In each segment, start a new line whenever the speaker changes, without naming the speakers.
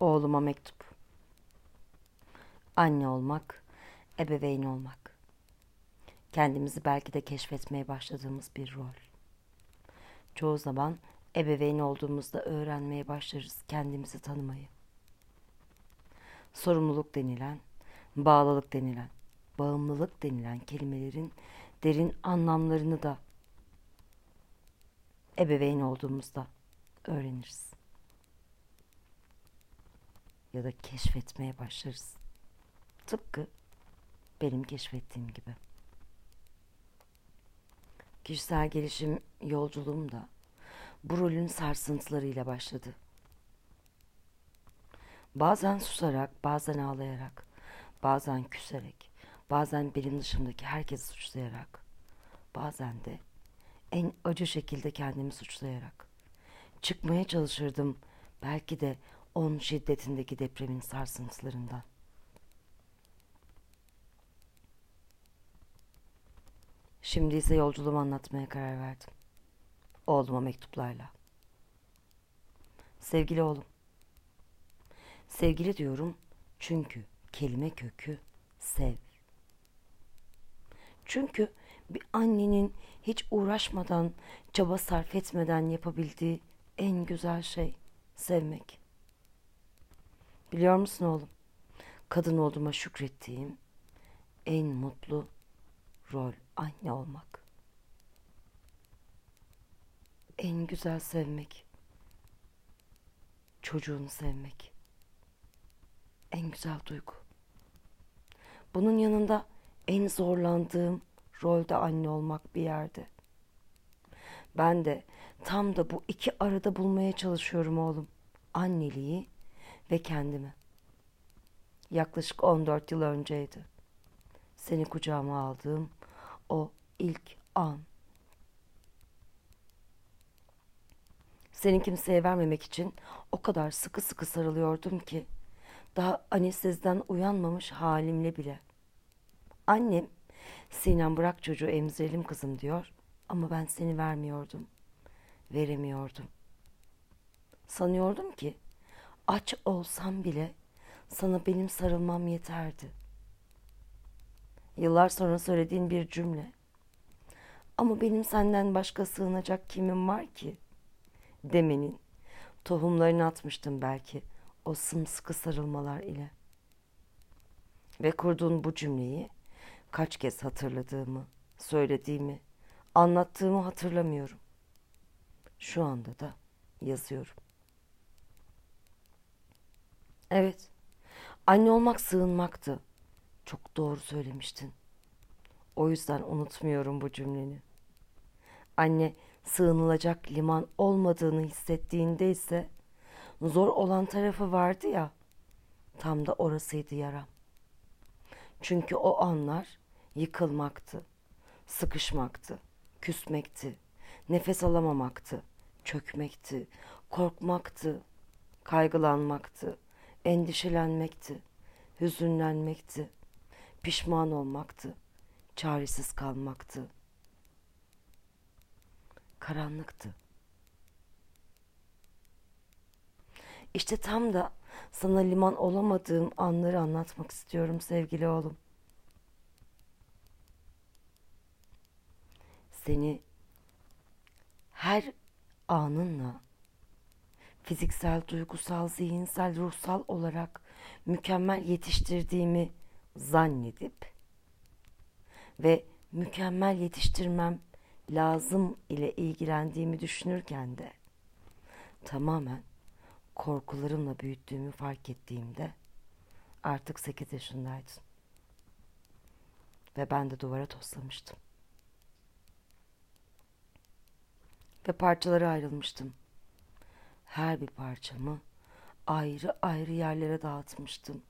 Oğluma mektup. Anne olmak, ebeveyn olmak. Kendimizi belki de keşfetmeye başladığımız bir rol. Çoğu zaman ebeveyn olduğumuzda öğrenmeye başlarız kendimizi tanımayı. Sorumluluk denilen, bağlılık denilen, bağımlılık denilen kelimelerin derin anlamlarını da ebeveyn olduğumuzda öğreniriz. Ya da keşfetmeye başlarız. Tıpkı benim keşfettiğim gibi. Kişisel gelişim yolculuğum da bu rolün sarsıntılarıyla başladı. Bazen susarak, bazen ağlayarak, bazen küserek, bazen benim dışımdaki herkesi suçlayarak, bazen de en acı şekilde kendimi suçlayarak çıkmaya çalışırdım belki de on şiddetindeki depremin sarsıntılarından. Şimdi ise yolculuğumu anlatmaya karar verdim. Oğluma mektuplarla. Sevgili oğlum. Sevgili diyorum çünkü kelime kökü sev. Çünkü bir annenin hiç uğraşmadan, çaba sarf etmeden yapabildiği en güzel şey sevmek. Biliyor musun oğlum? Kadın olduğuma şükrettiğim en mutlu rol anne olmak. En güzel sevmek. Çocuğunu sevmek. En güzel duygu. Bunun yanında en zorlandığım rolde anne olmak bir yerde. Ben de tam da bu iki arada bulmaya çalışıyorum oğlum. Anneliği ve kendimi. Yaklaşık 14 yıl önceydi. Seni kucağıma aldığım o ilk an. Seni kimseye vermemek için o kadar sıkı sıkı sarılıyordum ki daha anesteziden uyanmamış halimle bile. Annem Sinem bırak çocuğu emzirelim kızım diyor ama ben seni vermiyordum. Veremiyordum. Sanıyordum ki aç olsam bile sana benim sarılmam yeterdi. Yıllar sonra söylediğin bir cümle. Ama benim senden başka sığınacak kimim var ki? Demenin tohumlarını atmıştım belki o sımsıkı sarılmalar ile. Ve kurduğun bu cümleyi kaç kez hatırladığımı, söylediğimi, anlattığımı hatırlamıyorum. Şu anda da yazıyorum. Evet, anne olmak sığınmaktı. Çok doğru söylemiştin. O yüzden unutmuyorum bu cümleni. Anne sığınılacak liman olmadığını hissettiğinde ise zor olan tarafı vardı ya. Tam da orasıydı yaram. Çünkü o anlar yıkılmaktı, sıkışmaktı, küsmekti, nefes alamamaktı, çökmekti, korkmaktı, kaygılanmaktı, endişelenmekti, hüzünlenmekti, pişman olmaktı, çaresiz kalmaktı. Karanlıktı. İşte tam da sana liman olamadığım anları anlatmak istiyorum sevgili oğlum. Seni her anınla fiziksel, duygusal, zihinsel, ruhsal olarak mükemmel yetiştirdiğimi zannedip ve mükemmel yetiştirmem lazım ile ilgilendiğimi düşünürken de tamamen korkularımla büyüttüğümü fark ettiğimde artık 8 yaşındaydın. Ve ben de duvara toslamıştım. Ve parçalara ayrılmıştım. Her bir parçamı ayrı ayrı yerlere dağıtmıştım.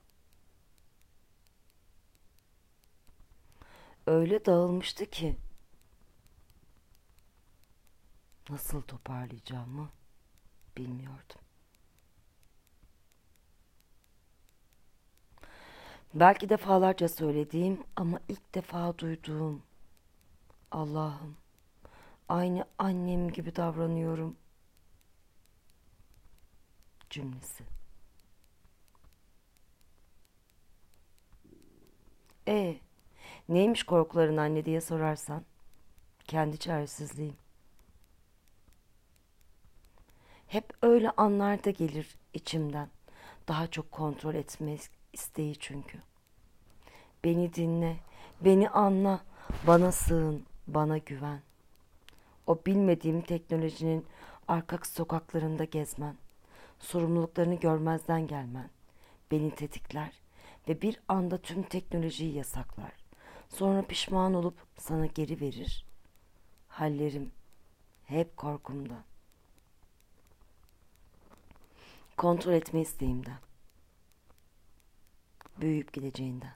Öyle dağılmıştı ki nasıl toparlayacağımı bilmiyordum. Belki defalarca söylediğim ama ilk defa duyduğum Allah'ım aynı annem gibi davranıyorum cümlesi. E neymiş korkuların anne diye sorarsan kendi çaresizliğim. Hep öyle anlarda gelir içimden. Daha çok kontrol etme isteği çünkü. Beni dinle, beni anla, bana sığın, bana güven. O bilmediğim teknolojinin arka sokaklarında gezmen.'' Sorumluluklarını görmezden gelmen, beni tetikler ve bir anda tüm teknolojiyi yasaklar. Sonra pişman olup sana geri verir. Hallerim hep korkumdan. Kontrol etme isteğimden. Büyüyüp gideceğinden.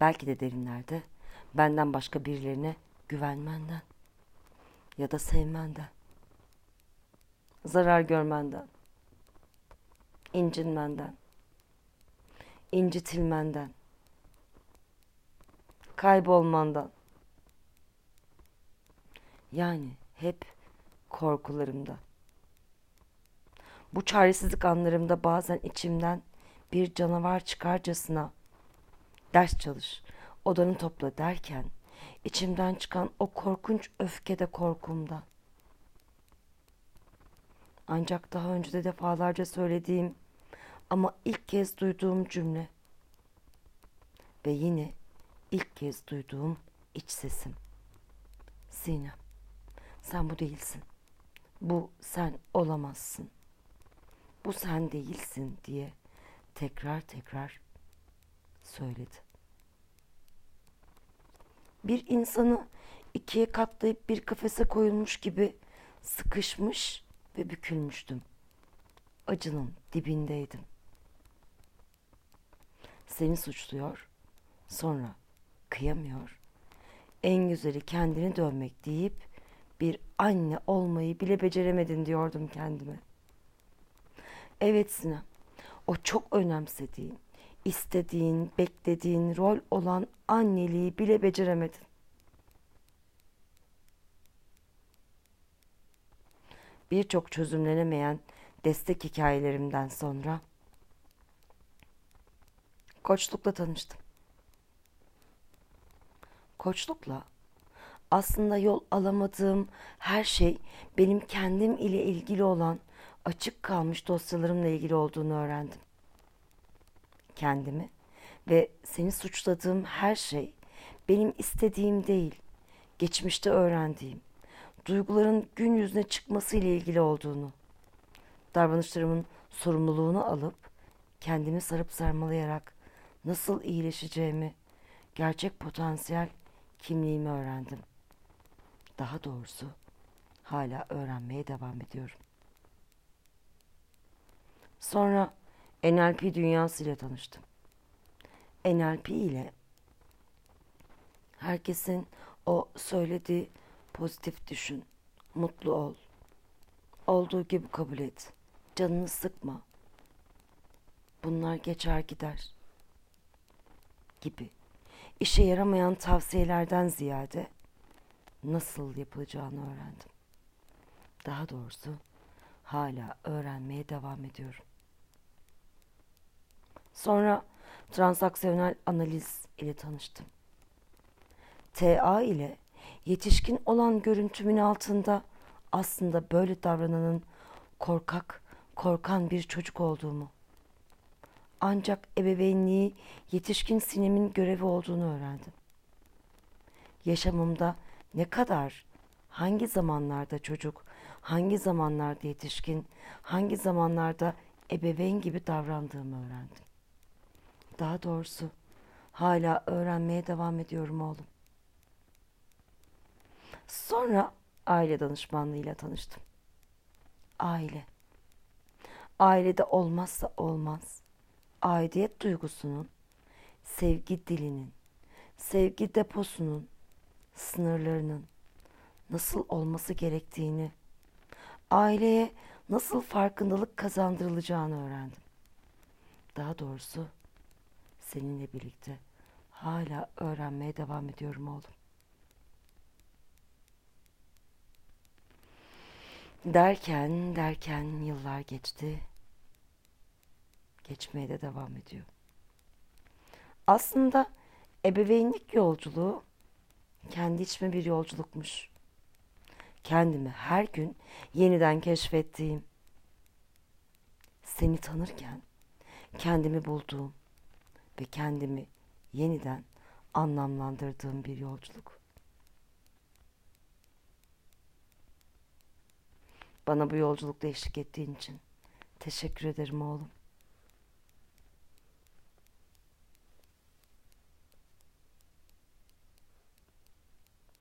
Belki de derinlerde benden başka birilerine güvenmenden ya da sevmenden. Zarar görmenden. İncinmenden. incitilmenden. Kaybolmandan. Yani hep korkularımda. Bu çaresizlik anlarımda bazen içimden bir canavar çıkarcasına ders çalış, odanı topla derken içimden çıkan o korkunç öfke de korkumda. Ancak daha önce de defalarca söylediğim ama ilk kez duyduğum cümle ve yine ilk kez duyduğum iç sesim. Sinem, sen bu değilsin. Bu sen olamazsın. Bu sen değilsin diye tekrar tekrar söyledi. Bir insanı ikiye katlayıp bir kafese koyulmuş gibi sıkışmış ve bükülmüştüm. Acının dibindeydim. Seni suçluyor, sonra kıyamıyor. En güzeli kendini dövmek deyip bir anne olmayı bile beceremedin diyordum kendime. Evet Sinem, o çok önemsediğin, istediğin, beklediğin rol olan anneliği bile beceremedin. Birçok çözümlenemeyen destek hikayelerimden sonra koçlukla tanıştım. Koçlukla aslında yol alamadığım her şey benim kendim ile ilgili olan açık kalmış dosyalarımla ilgili olduğunu öğrendim kendimi ve seni suçladığım her şey benim istediğim değil, geçmişte öğrendiğim, duyguların gün yüzüne çıkması ile ilgili olduğunu, davranışlarımın sorumluluğunu alıp kendimi sarıp sarmalayarak nasıl iyileşeceğimi, gerçek potansiyel kimliğimi öğrendim. Daha doğrusu hala öğrenmeye devam ediyorum. Sonra NLP dünyasıyla tanıştım. NLP ile herkesin o söylediği pozitif düşün, mutlu ol, olduğu gibi kabul et, canını sıkma. Bunlar geçer gider gibi işe yaramayan tavsiyelerden ziyade nasıl yapılacağını öğrendim. Daha doğrusu hala öğrenmeye devam ediyorum. Sonra transaksiyonel analiz ile tanıştım. TA ile yetişkin olan görüntümün altında aslında böyle davrananın korkak, korkan bir çocuk olduğumu, ancak ebeveynliği yetişkin sinemin görevi olduğunu öğrendim. Yaşamımda ne kadar, hangi zamanlarda çocuk, hangi zamanlarda yetişkin, hangi zamanlarda ebeveyn gibi davrandığımı öğrendim. Daha doğrusu hala öğrenmeye devam ediyorum oğlum. Sonra aile danışmanlığıyla tanıştım. Aile. Ailede olmazsa olmaz. Aidiyet duygusunun, sevgi dilinin, sevgi deposunun, sınırlarının nasıl olması gerektiğini, aileye nasıl farkındalık kazandırılacağını öğrendim. Daha doğrusu seninle birlikte hala öğrenmeye devam ediyorum oğlum. Derken derken yıllar geçti. Geçmeye de devam ediyor. Aslında Ebeveynlik yolculuğu kendi içime bir yolculukmuş. Kendimi her gün yeniden keşfettiğim, seni tanırken kendimi bulduğum ve kendimi yeniden anlamlandırdığım bir yolculuk. Bana bu yolculukta eşlik ettiğin için teşekkür ederim oğlum.